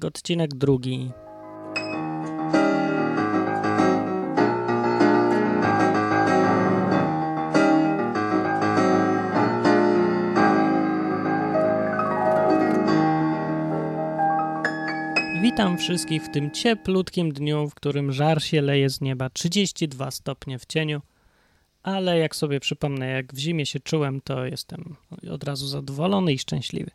odcinek drugi. Witam wszystkich w tym cieplutkim dniu, w którym żar się leje z nieba 32 stopnie w cieniu, ale jak sobie przypomnę, jak w zimie się czułem, to jestem od razu zadowolony i szczęśliwy.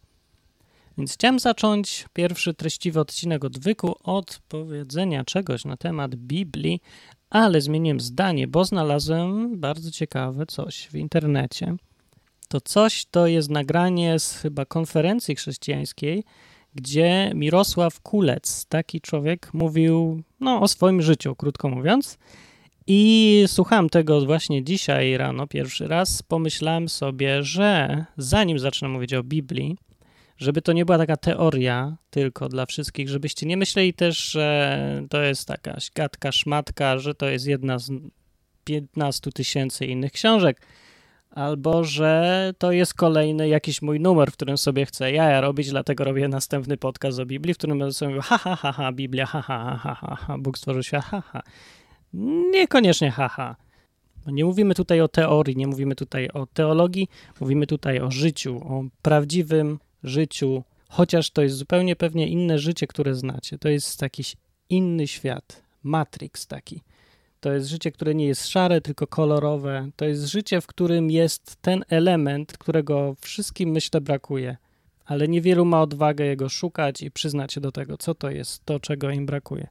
Więc chciałem zacząć pierwszy treściwy odcinek odwyku od powiedzenia czegoś na temat Biblii, ale zmieniłem zdanie, bo znalazłem bardzo ciekawe coś w internecie. To coś to jest nagranie z chyba konferencji chrześcijańskiej, gdzie Mirosław Kulec, taki człowiek, mówił no, o swoim życiu, krótko mówiąc. I słuchałem tego właśnie dzisiaj rano, pierwszy raz. Pomyślałem sobie, że zanim zacznę mówić o Biblii, żeby to nie była taka teoria tylko dla wszystkich, żebyście nie myśleli też, że to jest jakaś gadka, szmatka, że to jest jedna z 15 tysięcy innych książek, albo że to jest kolejny jakiś mój numer, w którym sobie chcę jaja robić, dlatego robię następny podcast o Biblii, w którym będę sobie mówił ha, ha, ha, ha, Biblia, ha, ha, ha, ha, ha, Bóg stworzył świat, ha, ha. Niekoniecznie ha, ha. Nie mówimy tutaj o teorii, nie mówimy tutaj o teologii, mówimy tutaj o życiu, o prawdziwym życiu, chociaż to jest zupełnie pewnie inne życie, które znacie. To jest jakiś inny świat, Matrix taki. To jest życie, które nie jest szare, tylko kolorowe. To jest życie, w którym jest ten element, którego wszystkim myślę brakuje, ale niewielu ma odwagę jego szukać i przyznać się do tego, co to jest to, czego im brakuje.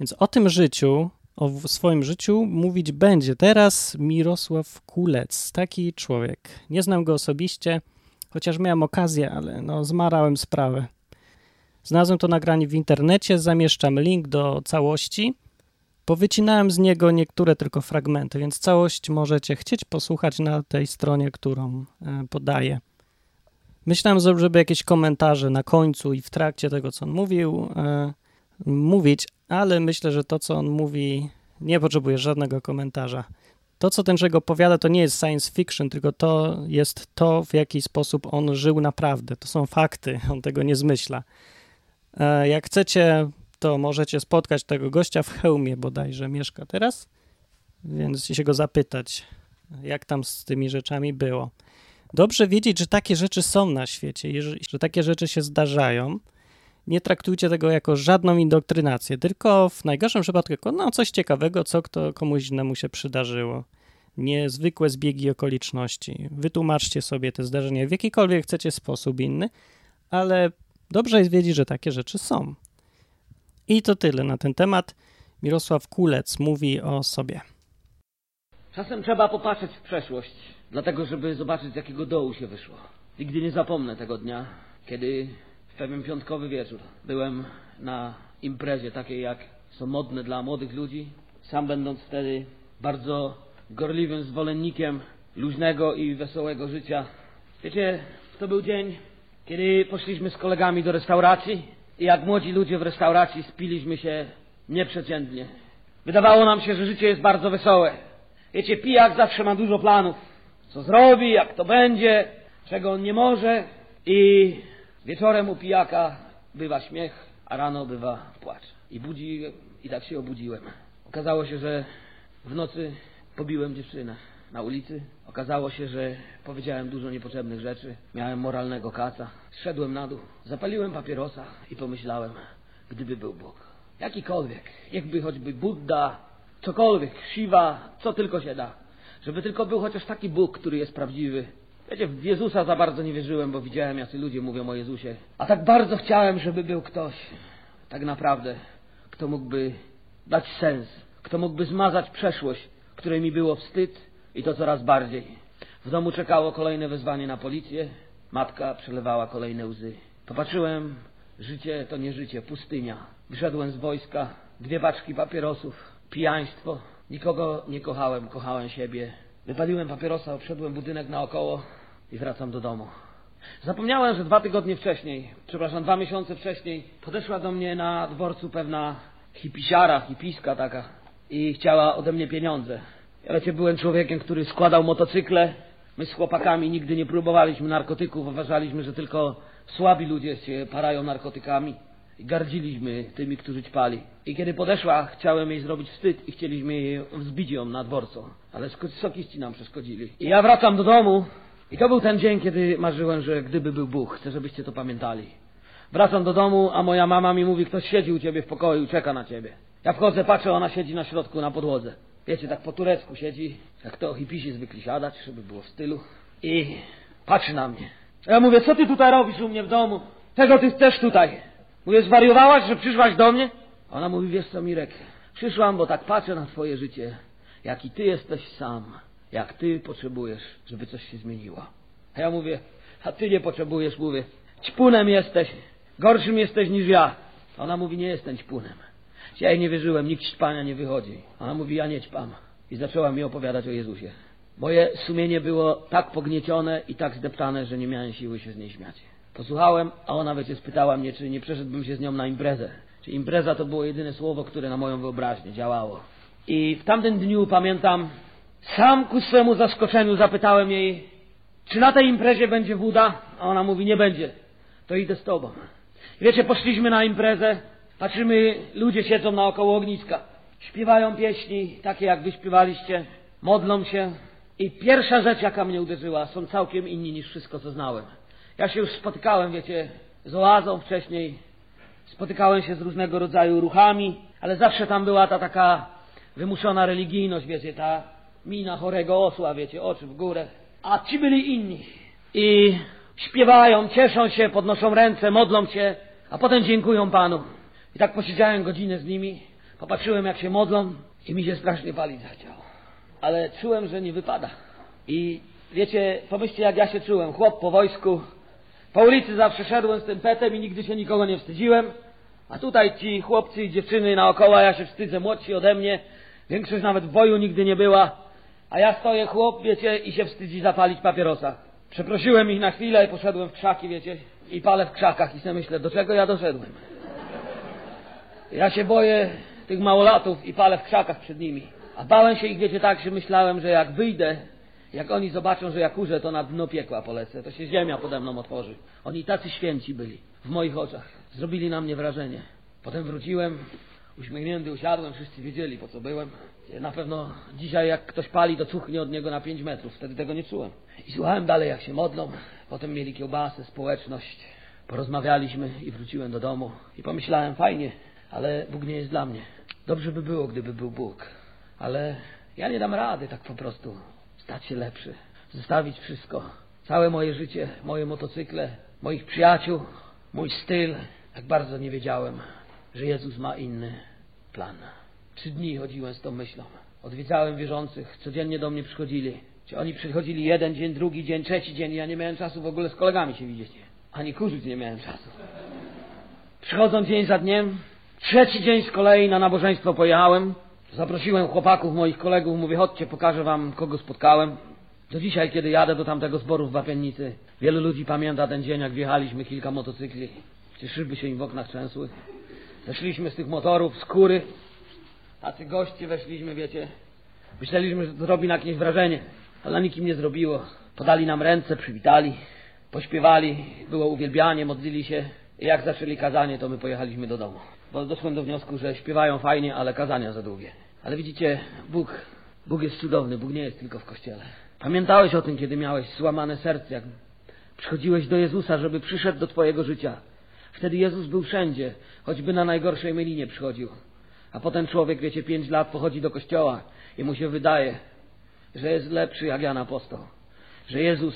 Więc o tym życiu, o swoim życiu mówić będzie teraz Mirosław Kulec, taki człowiek. Nie znam go osobiście, chociaż miałem okazję, ale no, zmarałem sprawę. Znalazłem to nagranie w internecie, zamieszczam link do całości. Powycinałem z niego niektóre tylko fragmenty, więc całość możecie chcieć posłuchać na tej stronie, którą e, podaję. Myślałem, żeby jakieś komentarze na końcu i w trakcie tego, co on mówił, e, mówić, ale myślę, że to, co on mówi, nie potrzebuje żadnego komentarza. To, co ten człowiek opowiada, to nie jest science fiction, tylko to jest to, w jaki sposób on żył naprawdę. To są fakty, on tego nie zmyśla. E, jak chcecie, to możecie spotkać tego gościa w hełmie bodajże mieszka teraz, więc się go zapytać, jak tam z tymi rzeczami było. Dobrze wiedzieć, że takie rzeczy są na świecie, że takie rzeczy się zdarzają. Nie traktujcie tego jako żadną indoktrynację, tylko w najgorszym przypadku jako no, coś ciekawego, co kto, komuś innemu się przydarzyło. Niezwykłe zbiegi okoliczności. Wytłumaczcie sobie te zdarzenia w jakikolwiek chcecie sposób inny, ale dobrze jest wiedzieć, że takie rzeczy są. I to tyle na ten temat. Mirosław Kulec mówi o sobie. Czasem trzeba popatrzeć w przeszłość, dlatego żeby zobaczyć z jakiego dołu się wyszło. Nigdy nie zapomnę tego dnia, kiedy pewien piątkowy wieczór byłem na imprezie takiej jak są modne dla młodych ludzi. Sam będąc wtedy bardzo gorliwym zwolennikiem luźnego i wesołego życia. Wiecie, to był dzień, kiedy poszliśmy z kolegami do restauracji i jak młodzi ludzie w restauracji spiliśmy się nieprzeciętnie. Wydawało nam się, że życie jest bardzo wesołe. Wiecie, pijak zawsze ma dużo planów. Co zrobi, jak to będzie, czego on nie może. I wieczorem u pijaka bywa śmiech, a rano bywa płacz. I budzi, i tak się obudziłem. Okazało się, że w nocy pobiłem dziewczynę na ulicy. Okazało się, że powiedziałem dużo niepotrzebnych rzeczy. Miałem moralnego kaca. Zszedłem na dół, zapaliłem papierosa i pomyślałem, gdyby był Bóg. Jakikolwiek, jakby choćby Buddha, cokolwiek, Shiva, co tylko się da. Żeby tylko był chociaż taki Bóg, który jest prawdziwy. Wiecie, w Jezusa za bardzo nie wierzyłem, bo widziałem, jacy ludzie mówią o Jezusie. A tak bardzo chciałem, żeby był ktoś, tak naprawdę, kto mógłby dać sens, kto mógłby zmazać przeszłość, której mi było wstyd i to coraz bardziej. W domu czekało kolejne wezwanie na policję. Matka przelewała kolejne łzy. Popatrzyłem, życie to nie życie, pustynia. Wyszedłem z wojska, dwie paczki papierosów, pijaństwo. Nikogo nie kochałem, kochałem siebie. Wypaliłem papierosa, obszedłem budynek naokoło i wracam do domu. Zapomniałem, że dwa tygodnie wcześniej, przepraszam, dwa miesiące wcześniej, podeszła do mnie na dworcu pewna hipisiara, hipiska taka i chciała ode mnie pieniądze. Ja wiecie, byłem człowiekiem, który składał motocykle. My z chłopakami nigdy nie próbowaliśmy narkotyków, uważaliśmy, że tylko słabi ludzie się parają narkotykami. i gardziliśmy tymi, którzy ćpali. I kiedy podeszła, chciałem jej zrobić wstyd i chcieliśmy jej wzbić ją na dworcu, ale sokiści nam przeszkodzili. I ja wracam do domu i to był ten dzień, kiedy marzyłem, że gdyby był Bóg, chcę, żebyście to pamiętali. Wracam do domu, a moja mama mi mówi, ktoś siedzi u ciebie w pokoju, czeka na ciebie. Ja wchodzę, patrzę, ona siedzi na środku, na podłodze. Wiecie, tak po turecku siedzi, jak to hipisi zwykli siadać, żeby było w stylu. I patrzy na mnie. Ja mówię, co ty tutaj robisz u mnie w domu? Czego ty chcesz tutaj? Mówię, zwariowałaś, że przyszłaś do mnie? Ona mówi, wiesz co, Mirek, przyszłam, bo tak patrzę na twoje życie, jaki ty jesteś sam, jak ty potrzebujesz, żeby coś się zmieniło. A ja mówię, a ty nie potrzebujesz, mówię, ćpunem jesteś, gorszym jesteś niż ja. Ona mówi, nie jestem ćpunem. Ja jej nie wierzyłem, nikt ćpania nie wychodzi. Ona mówi, ja nie ćpam. I zaczęła mi opowiadać o Jezusie. Moje sumienie było tak pogniecione i tak zdeptane, że nie miałem siły się z niej śmiać. Posłuchałem, a ona wiecie spytała mnie, czy nie przeszedłbym się z nią na imprezę. Czy impreza to było jedyne słowo, które na moją wyobraźnię działało. I w tamtym dniu pamiętam, sam ku swemu zaskoczeniu zapytałem jej, czy na tej imprezie będzie woda? A ona mówi, nie będzie. To idę z tobą. Wiecie, poszliśmy na imprezę, patrzymy, ludzie siedzą naokoło ogniska. Śpiewają pieśni, takie jak wy śpiewaliście, modlą się. I pierwsza rzecz, jaka mnie uderzyła, są całkiem inni niż wszystko, co znałem. Ja się już spotykałem, wiecie, z oazą wcześniej, spotykałem się z różnego rodzaju ruchami, ale zawsze tam była ta taka wymuszona religijność, wiecie, ta mina chorego osła, wiecie, oczy w górę. A ci byli inni. I śpiewają, cieszą się, podnoszą ręce, modlą się, a potem dziękują Panu. I tak posiedziałem godzinę z nimi, popatrzyłem jak się modlą i mi się strasznie palić zachciało. Ale czułem, że nie wypada. I wiecie, pomyślcie jak ja się czułem. Chłop po wojsku, po ulicy zawsze szedłem z tym petem i nigdy się nikogo nie wstydziłem. A tutaj ci chłopcy i dziewczyny naokoło, ja się wstydzę, młodsi ode mnie. Większość nawet w boju nigdy nie była. A ja stoję chłop, wiecie, i się wstydzi zapalić papierosa. Przeprosiłem ich na chwilę i poszedłem w krzaki, wiecie, i palę w krzakach i sobie myślę, do czego ja doszedłem. Ja się boję tych małolatów i palę w krzakach przed nimi. A bałem się ich, wiecie, tak, że myślałem, że jak wyjdę, jak oni zobaczą, że ja kurzę, to na dno piekła polecę, to się ziemia pode mną otworzy. Oni tacy święci byli w moich oczach. Zrobili na mnie wrażenie. Potem wróciłem, uśmiechnięty usiadłem, wszyscy wiedzieli po co byłem. Na pewno dzisiaj jak ktoś pali, to cuchnie od niego na pięć metrów. Wtedy tego nie czułem. I słuchałem dalej jak się modlą. Potem mieli kiełbasę, społeczność. Porozmawialiśmy i wróciłem do domu. I pomyślałem, fajnie, ale Bóg nie jest dla mnie. Dobrze by było, gdyby był Bóg. Ale ja nie dam rady tak po prostu stać się lepszy. Zostawić wszystko. Całe moje życie, moje motocykle, moich przyjaciół, mój styl. Jak bardzo nie wiedziałem, że Jezus ma inny plan. Trzy dni chodziłem z tą myślą. Odwiedzałem wierzących, codziennie do mnie przychodzili. Czy oni przychodzili jeden dzień, drugi dzień, trzeci dzień. Ja nie miałem czasu w ogóle z kolegami się widzieć. Ani kurzyć nie miałem czasu. Przychodzą dzień za dniem. Trzeci dzień z kolei na nabożeństwo pojechałem. Zaprosiłem chłopaków, moich kolegów, mówię, chodźcie, pokażę wam, kogo spotkałem. Do dzisiaj, kiedy jadę do tamtego zboru w Wapiennicy, wielu ludzi pamięta ten dzień, jak wjechaliśmy kilka motocykli. Gdzie szyby się im w oknach trzęsły. Zeszliśmy z tych motorów, z kury. Tacy goście weszliśmy, wiecie. Myśleliśmy, że zrobi na jakieś wrażenie, ale na nikim nie zrobiło. Podali nam ręce, przywitali, pośpiewali, było uwielbianie, modlili się. I jak zaczęli kazanie, to my pojechaliśmy do domu. Bo doszłem do wniosku, że śpiewają fajnie, ale kazania za długie. Ale widzicie, Bóg, Bóg jest cudowny, Bóg nie jest tylko w kościele. Pamiętałeś o tym, kiedy miałeś złamane serce, jak przychodziłeś do Jezusa, żeby przyszedł do Twojego życia. Wtedy Jezus był wszędzie, choćby na najgorszej mylinie przychodził. A potem człowiek, wiecie, pięć lat pochodzi do kościoła i mu się wydaje, że jest lepszy jak Jan Apostoł. Że Jezus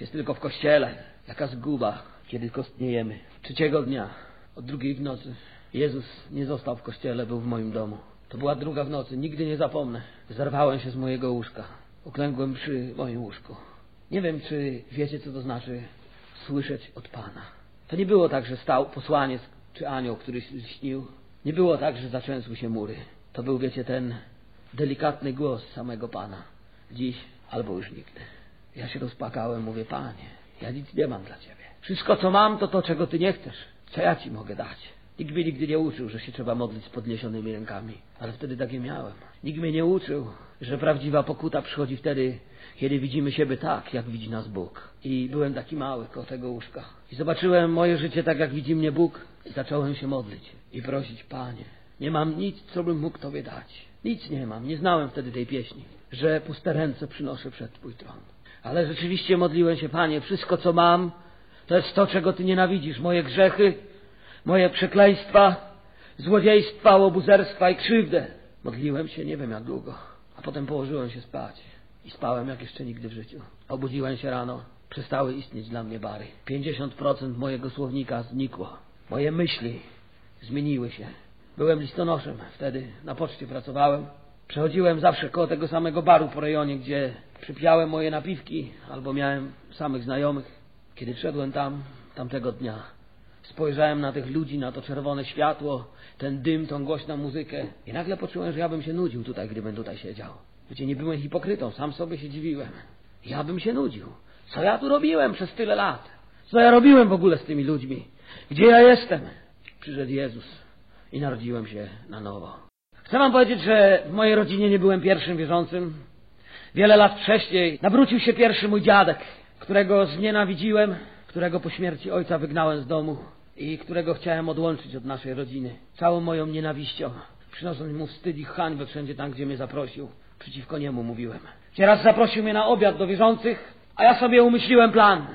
jest tylko w kościele. Jaka zguba, kiedy kostniejemy. Trzeciego dnia, od drugiej w nocy, Jezus nie został w kościele, był w moim domu. To była druga w nocy, nigdy nie zapomnę. Zerwałem się z mojego łóżka. Uklękłem przy moim łóżku. Nie wiem, czy wiecie, co to znaczy słyszeć od Pana. To nie było tak, że stał posłaniec czy anioł, który śnił. Nie było tak, że zaczęsły się mury. To był, wiecie, ten delikatny głos samego Pana. Dziś albo już nigdy. Ja się rozpakałem, mówię, Panie, ja nic nie mam dla Ciebie. Wszystko, co mam, to to, czego Ty nie chcesz. Co ja Ci mogę dać? Nikt mnie nigdy nie uczył, że się trzeba modlić z podniesionymi rękami. Ale wtedy tak je miałem. Nikt mnie nie uczył, że prawdziwa pokuta przychodzi wtedy, kiedy widzimy siebie tak, jak widzi nas Bóg. I byłem taki mały koło tego łóżka. I zobaczyłem moje życie tak, jak widzi mnie Bóg. Zacząłem się modlić i prosić, Panie, nie mam nic, co bym mógł Tobie dać. Nic nie mam, nie znałem wtedy tej pieśni, że puste ręce przynoszę przed Twój tron. Ale rzeczywiście modliłem się, Panie, wszystko co mam, to jest to, czego Ty nienawidzisz. Moje grzechy, moje przekleństwa, złodziejstwa, łobuzerstwa i krzywdę. Modliłem się nie wiem jak długo, a potem położyłem się spać. I spałem jak jeszcze nigdy w życiu. Obudziłem się rano, przestały istnieć dla mnie bary. 50% mojego słownika znikło. Moje myśli zmieniły się. Byłem listonoszem, wtedy na poczcie pracowałem. Przechodziłem zawsze koło tego samego baru po rejonie, gdzie przypiałem moje napiwki, albo miałem samych znajomych. Kiedy szedłem tam, tamtego dnia, spojrzałem na tych ludzi, na to czerwone światło, ten dym, tą głośną muzykę i nagle poczułem, że ja bym się nudził tutaj, gdybym tutaj siedział. Wiecie, nie byłem hipokrytą, sam sobie się dziwiłem. Ja bym się nudził. Co ja tu robiłem przez tyle lat? Co ja robiłem w ogóle z tymi ludźmi? Gdzie ja jestem? Przyszedł Jezus i narodziłem się na nowo. Chcę wam powiedzieć, że w mojej rodzinie nie byłem pierwszym wierzącym. Wiele lat wcześniej nawrócił się pierwszy mój dziadek, którego znienawidziłem, którego po śmierci ojca wygnałem z domu i którego chciałem odłączyć od naszej rodziny. Całą moją nienawiścią, przynosząc mu wstyd i hańbę wszędzie tam, gdzie mnie zaprosił. Przeciwko niemu mówiłem. Teraz zaprosił mnie na obiad do wierzących, a ja sobie umyśliłem plan.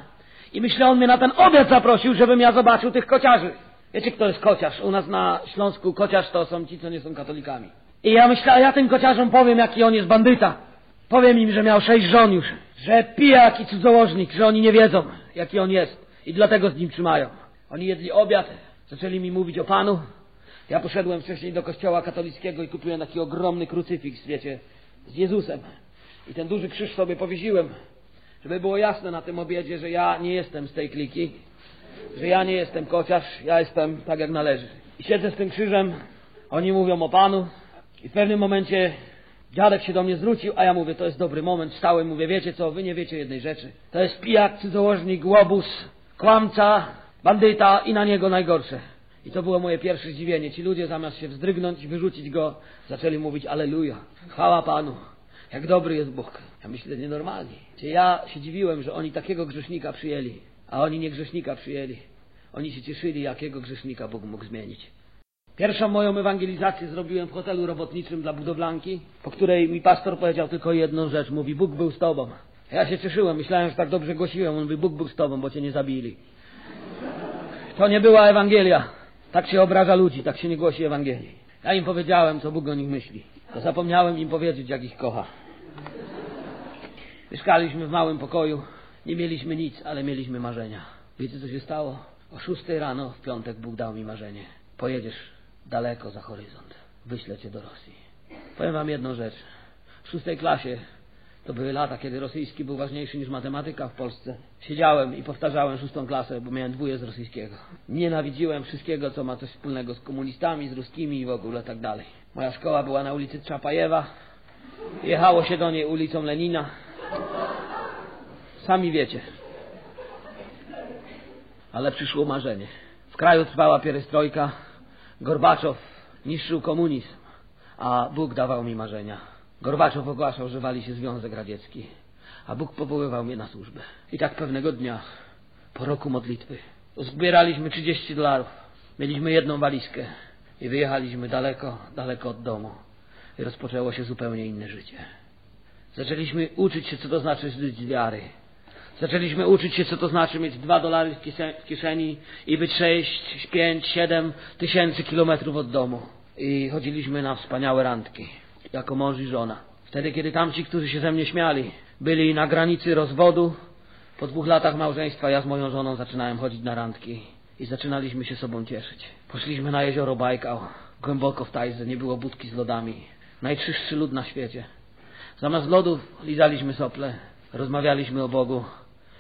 I myślę, on mnie na ten obiad zaprosił, żebym ja zobaczył tych kociarzy. Wiecie, kto jest kociarz? U nas na Śląsku kociarz to są ci, co nie są katolikami. I ja myślę, a ja tym kociarzom powiem, jaki on jest bandyta. Powiem im, że miał sześć żon już, że pijak i cudzołożnik, że oni nie wiedzą, jaki on jest i dlatego z nim trzymają. Oni jedli obiad, zaczęli mi mówić o Panu. Ja poszedłem wcześniej do kościoła katolickiego i kupiłem taki ogromny krucyfiks, wiecie, z Jezusem. I ten duży krzyż sobie powiesiłem, żeby było jasne na tym obiedzie, że ja nie jestem z tej kliki, że ja nie jestem kociarz, ja jestem tak jak należy. I siedzę z tym krzyżem, oni mówią o Panu i w pewnym momencie dziadek się do mnie zwrócił, a ja mówię, to jest dobry moment, wstałem, mówię, wiecie co, wy nie wiecie jednej rzeczy. To jest pijak, cudzołożnik, łobuz, kłamca, bandyta i na niego najgorsze. I to było moje pierwsze zdziwienie. Ci ludzie zamiast się wzdrygnąć i wyrzucić go, zaczęli mówić Aleluja, chwała Panu, jak dobry jest Bóg. Ja myślę, nienormalni. Czy ja się dziwiłem, że oni takiego grzesznika przyjęli, a oni nie grzesznika przyjęli. Oni się cieszyli, jakiego grzesznika Bóg mógł zmienić. Pierwszą moją ewangelizację zrobiłem w hotelu robotniczym dla budowlanki, po której mi pastor powiedział tylko jedną rzecz. Mówi, Bóg był z tobą. Ja się cieszyłem, myślałem, że tak dobrze głosiłem. On mówi, Bóg był z tobą, bo cię nie zabili. To nie była Ewangelia. Tak się obraża ludzi, tak się nie głosi Ewangelii. Ja im powiedziałem, co Bóg o nich myśli. To zapomniałem im powiedzieć, jak ich kocha. Mieszkaliśmy w małym pokoju. Nie mieliśmy nic, ale mieliśmy marzenia. Wiecie, co się stało? O szóstej rano w piątek Bóg dał mi marzenie. Pojedziesz daleko za horyzont. Wyślę cię do Rosji. Powiem wam jedną rzecz. W szóstej klasie to były lata, kiedy rosyjski był ważniejszy niż matematyka w Polsce. Siedziałem i powtarzałem szóstą klasę, bo miałem dwóje z rosyjskiego. Nienawidziłem wszystkiego, co ma coś wspólnego z komunistami, z ruskimi i w ogóle tak dalej. Moja szkoła była na ulicy Czapajewa. Jechało się do niej ulicą Lenina. Sami wiecie. Ale przyszło marzenie. W kraju trwała pierestrojka. Gorbaczow niszczył komunizm, a Bóg dawał mi marzenia. Gorbaczow ogłaszał, że wali się Związek Radziecki, a Bóg powoływał mnie na służbę. I tak pewnego dnia, po roku modlitwy, zbieraliśmy 30 dolarów. Mieliśmy jedną walizkę i wyjechaliśmy daleko, daleko od domu. I rozpoczęło się zupełnie inne życie. Zaczęliśmy uczyć się, co to znaczy żyć wiary. Zaczęliśmy uczyć się, co to znaczy mieć dwa dolary w kieszeni i być sześć, pięć, siedem tysięcy kilometrów od domu. I chodziliśmy na wspaniałe randki, jako mąż i żona. Wtedy, kiedy tamci, którzy się ze mnie śmiali, byli na granicy rozwodu, po dwóch latach małżeństwa ja z moją żoną zaczynałem chodzić na randki i zaczynaliśmy się sobą cieszyć. Poszliśmy na jezioro Bajkał, głęboko w Tajze, nie było budki z lodami. Najczystszy lód na świecie. Zamiast lodów lizaliśmy sople, rozmawialiśmy o Bogu,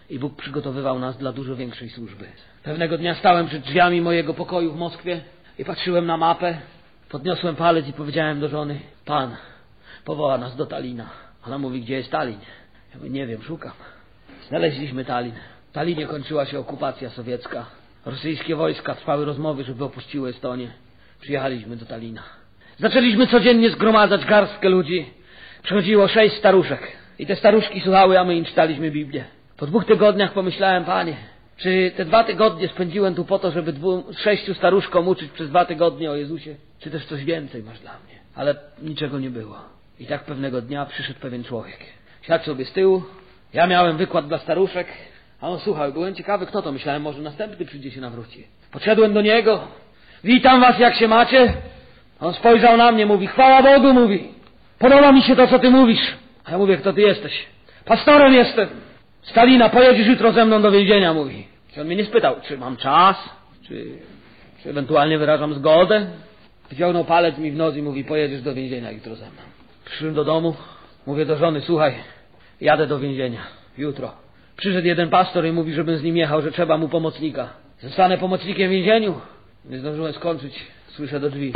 i Bóg przygotowywał nas dla dużo większej służby. Pewnego dnia stałem przed drzwiami mojego pokoju w Moskwie i patrzyłem na mapę. Podniosłem palec i powiedziałem do żony, Pan powoła nas do Talina. Ona mówi, gdzie jest Talin? Ja mówię, nie wiem, szukam. Znaleźliśmy Talin. W Talinie kończyła się okupacja sowiecka. Rosyjskie wojska trwały rozmowy, żeby opuściły Estonię. Przyjechaliśmy do Talina. Zaczęliśmy codziennie zgromadzać garstkę ludzi. Przychodziło sześć staruszek. I te staruszki słuchały, a my im czytaliśmy Biblię. Po dwóch tygodniach pomyślałem, panie, Czy te dwa tygodnie spędziłem tu po to, żeby dwu, sześciu staruszkom uczyć przez dwa tygodnie o Jezusie? Czy też coś więcej masz dla mnie? Ale niczego nie było. I tak pewnego dnia przyszedł pewien człowiek. Siadł sobie z tyłu, ja miałem wykład dla staruszek, a on słuchał, byłem ciekawy kto to, myślałem może następny przyjdzie się nawróci. Podszedłem do niego, witam was jak się macie. On spojrzał na mnie, mówi, chwała Bogu, mówi, podoba mi się to co ty mówisz. A ja mówię, kto ty jesteś? Pastorem jestem. Stalina, pojedziesz jutro ze mną do więzienia, mówi. Czy on mnie nie spytał, czy mam czas, czy, czy ewentualnie wyrażam zgodę. Wyciągnął palec mi w nos i mówi, pojedziesz do więzienia jutro ze mną. Przyszedłem do domu, mówię do żony, słuchaj, jadę do więzienia, jutro. Przyszedł jeden pastor i mówi, żebym z nim jechał, że trzeba mu pomocnika. Zostanę pomocnikiem w więzieniu. Nie zdążyłem skończyć, słyszę do drzwi.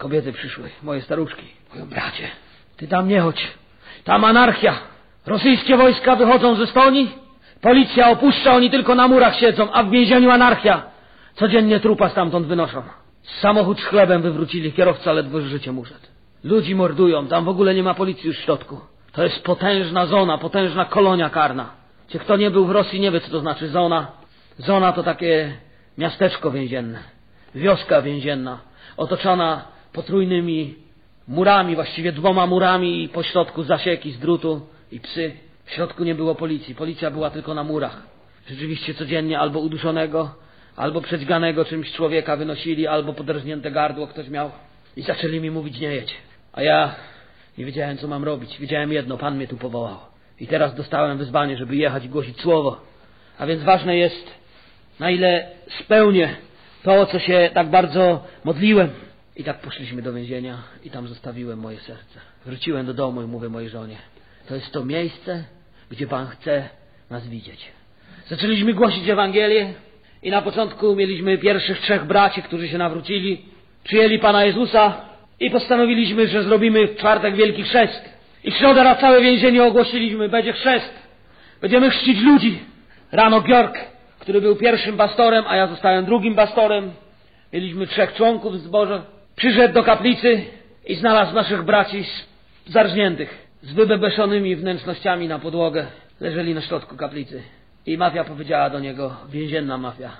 Kobiety przyszły, moje staruszki. Mówią, bracie, ty tam nie chodź. Tam anarchia. Rosyjskie wojska wychodzą ze Estonii. Policja opuszcza, oni tylko na murach siedzą, a w więzieniu anarchia. Codziennie trupa stamtąd wynoszą. Samochód z chlebem wywrócili, kierowca ledwo z życiem uszedł. Ludzi mordują, tam w ogóle nie ma policji już w środku. To jest potężna zona, potężna kolonia karna. Czy kto nie był w Rosji, nie wie, co to znaczy zona. Zona to takie miasteczko więzienne, wioska więzienna, otoczona potrójnymi murami, właściwie dwoma murami i po środku zasieki z drutu i psy. W środku nie było policji, policja była tylko na murach. Rzeczywiście codziennie albo uduszonego, albo przedźganego czymś człowieka wynosili, albo poderżnięte gardło ktoś miał i zaczęli mi mówić nie jedź. A ja nie wiedziałem, co mam robić. Wiedziałem jedno, Pan mnie tu powołał. I teraz dostałem wyzwanie, żeby jechać i głosić słowo. A więc ważne jest, na ile spełnię to, co się tak bardzo modliłem. I tak poszliśmy do więzienia i tam zostawiłem moje serce. Wróciłem do domu i mówię mojej żonie, to jest to miejsce, gdzie Pan chce nas widzieć. Zaczęliśmy głosić Ewangelię i na początku mieliśmy pierwszych trzech braci, którzy się nawrócili, przyjęli Pana Jezusa i postanowiliśmy, że zrobimy w czwartek wielki chrzest. I w środę na całe więzienie ogłosiliśmy, będzie chrzest. Będziemy chrzcić ludzi. Rano Bjork, który był pierwszym pastorem, a ja zostałem drugim pastorem. Mieliśmy trzech członków w zborze. Przyszedł do kaplicy i znalazł naszych braci zarżniętych, z wybebeszonymi wnętrznościami na podłogę. Leżeli na środku kaplicy. I mafia powiedziała do niego, więzienna mafia,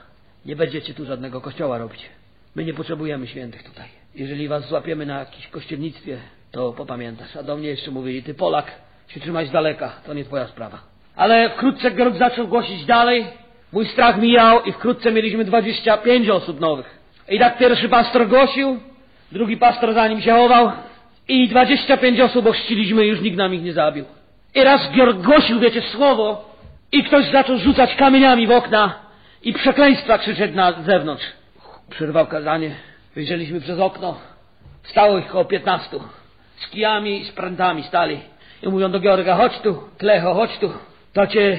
nie będziecie tu żadnego kościoła robić. My nie potrzebujemy świętych tutaj. Jeżeli was złapiemy na jakimś kościelnictwie, to popamiętasz. A do mnie jeszcze mówili, ty Polak, się trzymaj z daleka, to nie twoja sprawa. Ale wkrótce Georg zaczął głosić dalej, mój strach mijał i wkrótce mieliśmy 25 osób nowych. I tak pierwszy pastor głosił, drugi pastor za nim się chował i 25 osób ochrzciliśmy już nikt nam ich nie zabił. I raz głosił, wiecie, słowo i ktoś zaczął rzucać kamieniami w okna i przekleństwa krzyczeć na zewnątrz. Przerwał kazanie, wyjrzeliśmy przez okno, stało ich około 15. Z kijami i z prętami stali. I mówią do Georga, chodź tu, Klecho, chodź tu, to cię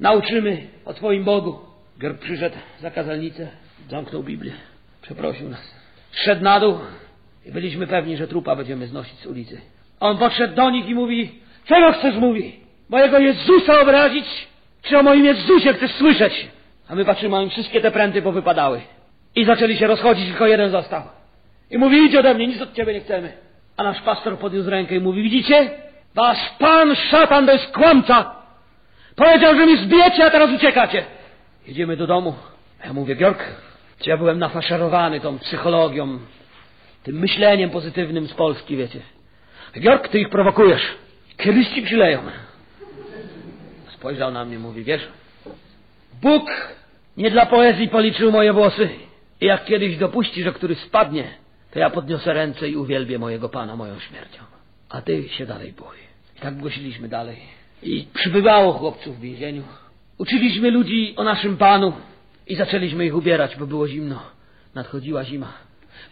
nauczymy o twoim Bogu. Georg przyszedł za kazalnicę, zamknął Biblię, przeprosił nas. Szedł na dół i byliśmy pewni, że trupa będziemy znosić z ulicy. On podszedł do nich i mówi, czego chcesz, mówi? Mojego Jezusa obrazić? Czy o moim Jezusie chcesz słyszeć? A my patrzymy, a im wszystkie te pręty powypadały. I zaczęli się rozchodzić, tylko jeden został. I mówi, idź ode mnie, nic od ciebie nie chcemy. A nasz pastor podniósł rękę i mówi, widzicie? Wasz pan szatan to jest kłamca. Powiedział, że mi zbijecie, a teraz uciekacie. Jedziemy do domu. Ja mówię, Georg, czy ja byłem nafaszerowany tą psychologią, tym myśleniem pozytywnym z Polski, wiecie. Georg, ty ich prowokujesz. Kiedyś ci przyleją. Spojrzał na mnie, mówi, wiesz, Bóg nie dla poezji policzył moje włosy. I jak kiedyś dopuści, że któryś spadnie, to ja podniosę ręce i uwielbię mojego Pana moją śmiercią. A ty się dalej bój. I tak głosiliśmy dalej. I przybywało chłopców w więzieniu. Uczyliśmy ludzi o naszym Panu i zaczęliśmy ich ubierać, bo było zimno. Nadchodziła zima.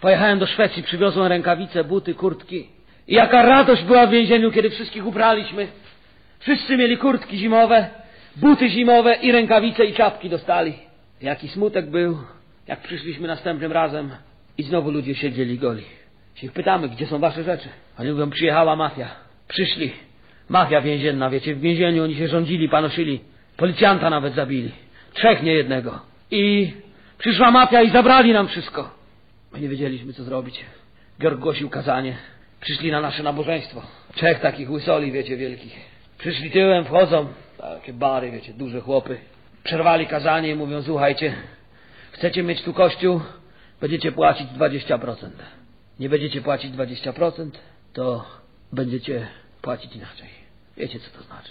Pojechałem do Szwecji, przywiozłem rękawice, buty, kurtki. I jaka radość była w więzieniu, kiedy wszystkich ubraliśmy. Wszyscy mieli kurtki zimowe, buty zimowe i rękawice i czapki dostali. Jaki smutek był, jak przyszliśmy następnym razem i znowu ludzie siedzieli goli. Się pytamy, gdzie są wasze rzeczy. Oni mówią, przyjechała mafia. Przyszli. Mafia więzienna, wiecie, w więzieniu oni się rządzili, panoszyli. Policjanta nawet zabili. Trzech, nie jednego. I przyszła mafia i zabrali nam wszystko. My nie wiedzieliśmy, co zrobić. Georg głosił kazanie. Przyszli na nasze nabożeństwo. Trzech takich łysoli, wiecie, wielkich. Przyszli tyłem, wchodzą. Takie bary, wiecie, duże chłopy. przerwali kazanie i mówią, słuchajcie, chcecie mieć tu kościół, będziecie płacić 20%. Nie będziecie płacić 20%, to będziecie płacić inaczej. Wiecie, co to znaczy.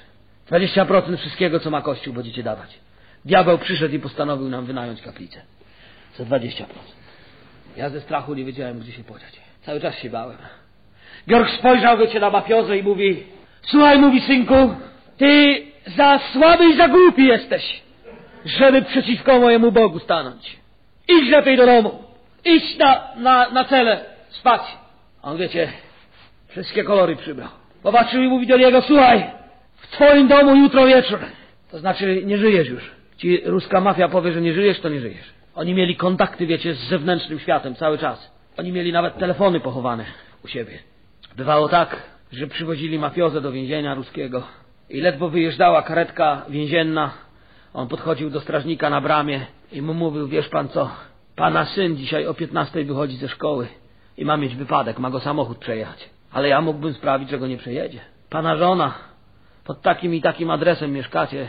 20% wszystkiego, co ma kościół, będziecie dawać. Diabeł przyszedł i postanowił nam wynająć kaplicę. Za 20%. Ja ze strachu nie wiedziałem, gdzie się podziać. Cały czas się bałem. Georg spojrzał, wiecie, na mafiozę i mówi Słuchaj, mówi synku, ty za słaby i za głupi jesteś, żeby przeciwko mojemu Bogu stanąć. Idź lepiej do domu. Idź na, na, na cele spać. A on, wiecie, wszystkie kolory przybrał. Popatrzył i mówi do niego, słuchaj, w twoim domu jutro wieczór. To znaczy, nie żyjesz już. Ci ruska mafia powie, że nie żyjesz, to nie żyjesz. Oni mieli kontakty, wiecie, z zewnętrznym światem cały czas. Oni mieli nawet telefony pochowane u siebie. Bywało tak, że przywozili mafiozę do więzienia ruskiego i ledwo wyjeżdżała karetka więzienna, on podchodził do strażnika na bramie i mu mówił, wiesz pan co, pana syn dzisiaj o 15 wychodzi ze szkoły i ma mieć wypadek, ma go samochód przejechać. Ale ja mógłbym sprawić, że go nie przejedzie. Pana żona pod takim i takim adresem mieszkacie.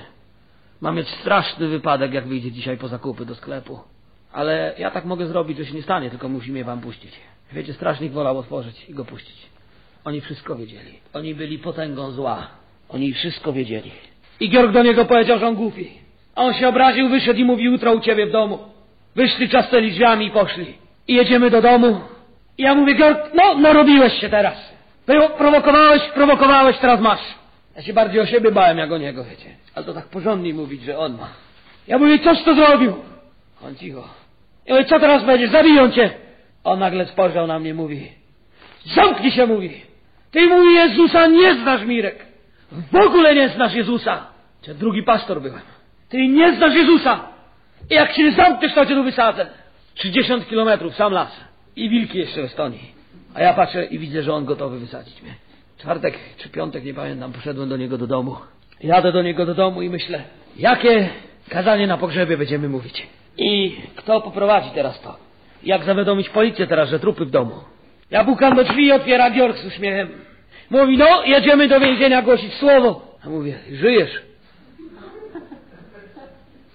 Ma mieć straszny wypadek, jak wyjdzie dzisiaj po zakupy do sklepu. Ale ja tak mogę zrobić, że się nie stanie, tylko musi mnie wam puścić. Wiecie, strażnik wolał otworzyć i go puścić. Oni wszystko wiedzieli. Oni byli potęgą zła. Oni wszystko wiedzieli. I Georg do niego powiedział, że on głupi. A on się obraził, wyszedł i mówi, jutro u ciebie w domu. Wyszli, czasnęli drzwiami i poszli. I jedziemy do domu. I ja mówię, Georg, no, narobiłeś się teraz. Prowokowałeś, prowokowałeś, teraz masz. Ja się bardziej o siebie bałem, jak o niego, wiecie. Ale to tak porządnie mówić, że on ma. Ja mówię, coś to zrobił? On cicho. Ja mówię, co teraz będziesz? Zabiją cię. On nagle spojrzał na mnie, mówi, zamknij się, mówi. Ty, mówi, Jezusa nie znasz, Mirek. W ogóle nie znasz Jezusa. Ja drugi pastor byłem. Ty nie znasz Jezusa. I jak się nie zamkniesz, to cię tu wysadzę. 30 kilometrów, sam las. I wilki jeszcze w Estonii. A ja patrzę i widzę, że on gotowy wysadzić mnie. Czwartek czy piątek, nie pamiętam, poszedłem do niego do domu. Jadę do niego do domu i myślę, jakie kazanie na pogrzebie będziemy mówić. I kto poprowadzi teraz to? Jak zawiadomić policję teraz, że trupy w domu? Ja pukam do drzwi i otwiera Georg z uśmiechem. Mówi, no, jedziemy do więzienia głosić słowo. A mówię, żyjesz?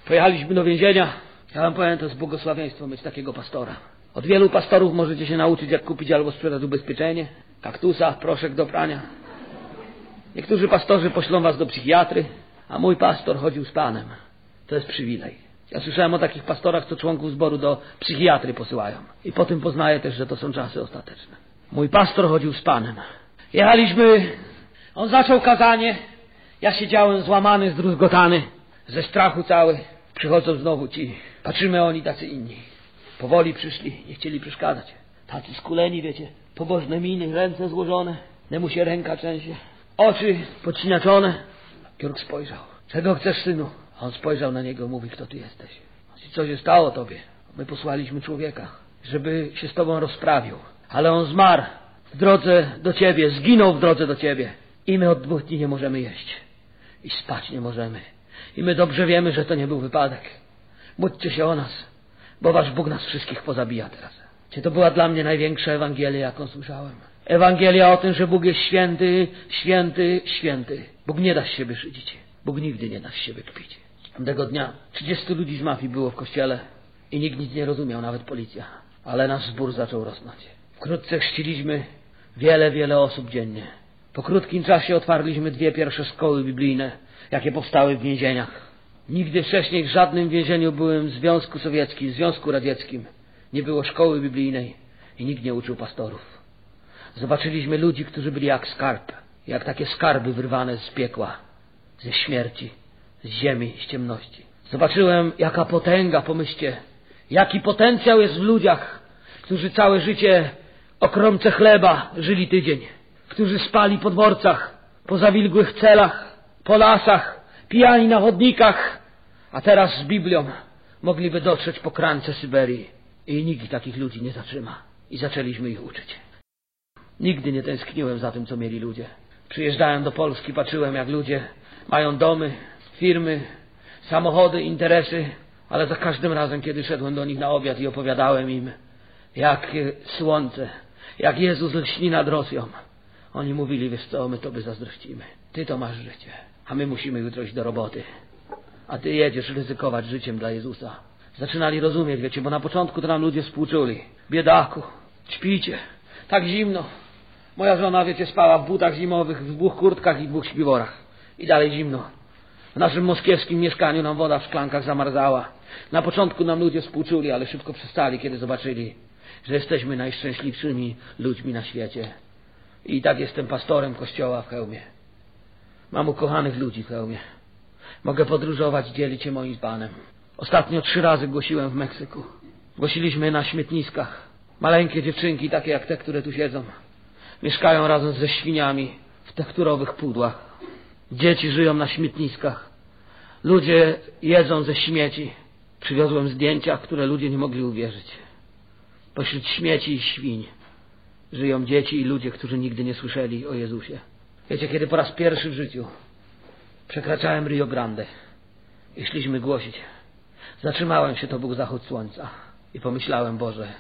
Pojechaliśmy do więzienia. Ja wam powiem, to jest błogosławieństwo mieć takiego pastora. Od wielu pastorów możecie się nauczyć, jak kupić albo sprzedać ubezpieczenie, kaktusa, proszek do prania. Niektórzy pastorzy poślą was do psychiatry, a mój pastor chodził z Panem. To jest przywilej. Ja słyszałem o takich pastorach, co członków zboru do psychiatry posyłają. I po tym poznaję też, że to są czasy ostateczne. Mój pastor chodził z Panem. Jechaliśmy, on zaczął kazanie, ja siedziałem złamany, zdruzgotany, ze strachu cały. Przychodzą znowu ci, patrzymy oni tacy inni. Powoli przyszli, nie chcieli przeszkadzać. Tacy skuleni, wiecie, pobożne miny, ręce złożone, nemu się ręka trzęsie, oczy podcinaczone. Georg spojrzał. Czego chcesz, synu? On spojrzał na niego, mówi, kto ty jesteś? Co się stało tobie? My posłaliśmy człowieka, żeby się z tobą rozprawił. Ale on zmarł w drodze do ciebie, zginął w drodze do ciebie. I my od dwóch dni nie możemy jeść. I spać nie możemy. I my dobrze wiemy, że to nie był wypadek. Módlcie się o nas, bo wasz Bóg nas wszystkich pozabija teraz. Czy to była dla mnie największa Ewangelia, jaką słyszałem? Ewangelia o tym, że Bóg jest święty, święty, święty. Bóg nie da z siebie szydzić. Bóg nigdy nie da z siebie kpić. Tamtego dnia 30 ludzi z mafii było w kościele i nikt nic nie rozumiał, nawet policja. Ale nasz zbór zaczął rosnąć. Wkrótce chrzciliśmy wiele, wiele osób dziennie. Po krótkim czasie otwarliśmy dwie pierwsze szkoły biblijne, jakie powstały w więzieniach. Nigdy wcześniej w żadnym więzieniu byłem w Związku Sowieckim, w Związku Radzieckim. Nie było szkoły biblijnej i nikt nie uczył pastorów. Zobaczyliśmy ludzi, którzy byli jak skarb, jak takie skarby wyrwane z piekła, ze śmierci, z ziemi, z ciemności. Zobaczyłem, jaka potęga, pomyślcie, jaki potencjał jest w ludziach, którzy całe życie o kromce chleba żyli tydzień, którzy spali po dworcach, po zawilgłych celach, po lasach, pijani na chodnikach, a teraz z Biblią mogliby dotrzeć po krance Syberii i nikt takich ludzi nie zatrzyma. I zaczęliśmy ich uczyć. Nigdy nie tęskniłem za tym, co mieli ludzie. Przyjeżdżałem do Polski, patrzyłem, jak ludzie mają domy, firmy, samochody, interesy, ale za każdym razem, kiedy szedłem do nich na obiad i opowiadałem im, jak słońce, jak Jezus lśni nad Rosją, oni mówili, wiesz co, my tobie zazdrościmy. Ty to masz życie, a my musimy jutro iść do roboty. a ty jedziesz ryzykować życiem dla Jezusa. Zaczynali rozumieć, wiecie, bo na początku to nam ludzie współczuli. Biedaku, śpicie, tak zimno. Moja żona, wiecie, spała w butach zimowych, w dwóch kurtkach i dwóch śpiworach. I dalej zimno. W naszym moskiewskim mieszkaniu nam woda w szklankach zamarzała. Na początku nam ludzie współczuli, ale szybko przestali, kiedy zobaczyli, że jesteśmy najszczęśliwszymi ludźmi na świecie. I tak jestem pastorem kościoła w Chełmie. Mam ukochanych ludzi w Chełmie. Mogę podróżować, dzielić się moim Panem. Ostatnio trzy razy głosiłem w Meksyku. Głosiliśmy na śmietniskach. Maleńkie dziewczynki, takie jak te, które tu siedzą, mieszkają razem ze świniami w tekturowych pudłach. Dzieci żyją na śmietniskach. Ludzie jedzą ze śmieci. Przywiozłem zdjęcia, które ludzie nie mogli uwierzyć. Pośród śmieci i świń żyją dzieci i ludzie, którzy nigdy nie słyszeli o Jezusie. Wiecie, kiedy po raz pierwszy w życiu przekraczałem Rio Grande i szliśmy głosić, zatrzymałem się, to był zachód słońca i pomyślałem, Boże,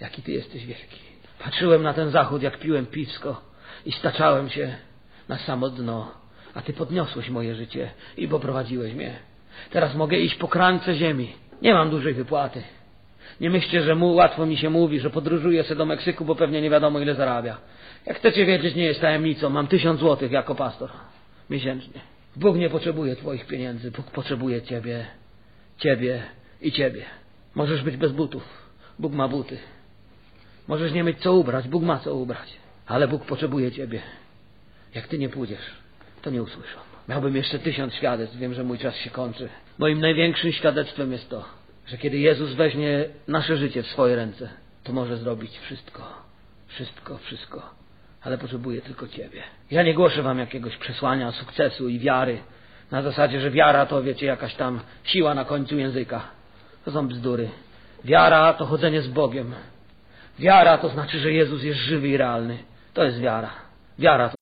jaki Ty jesteś wielki. Patrzyłem na ten zachód, jak piłem piwsko i staczałem się na samo dno, a Ty podniosłeś moje życie i poprowadziłeś mnie. Teraz mogę iść po krańce ziemi. Nie mam dużej wypłaty. Nie myślcie, że mu łatwo mi się mówi, że podróżuję sobie do Meksyku, bo pewnie nie wiadomo ile zarabia. Jak chcecie wiedzieć, nie jest tajemnicą. Mam tysiąc złotych jako pastor. Miesięcznie. Bóg nie potrzebuje twoich pieniędzy. Bóg potrzebuje ciebie. Ciebie i ciebie. Możesz być bez butów. Bóg ma buty. Możesz nie mieć co ubrać. Bóg ma co ubrać. Ale Bóg potrzebuje ciebie. Jak ty nie pójdziesz, to nie usłyszą. Miałbym jeszcze tysiąc świadectw. Wiem, że mój czas się kończy. Moim największym świadectwem jest to, że kiedy Jezus weźmie nasze życie w swoje ręce, to może zrobić wszystko. Wszystko, wszystko. Ale potrzebuje tylko Ciebie. Ja nie głoszę Wam jakiegoś przesłania sukcesu i wiary. Na zasadzie, że wiara to, wiecie, jakaś tam siła na końcu języka. To są bzdury. Wiara to chodzenie z Bogiem. Wiara to znaczy, że Jezus jest żywy i realny. To jest wiara. Wiara to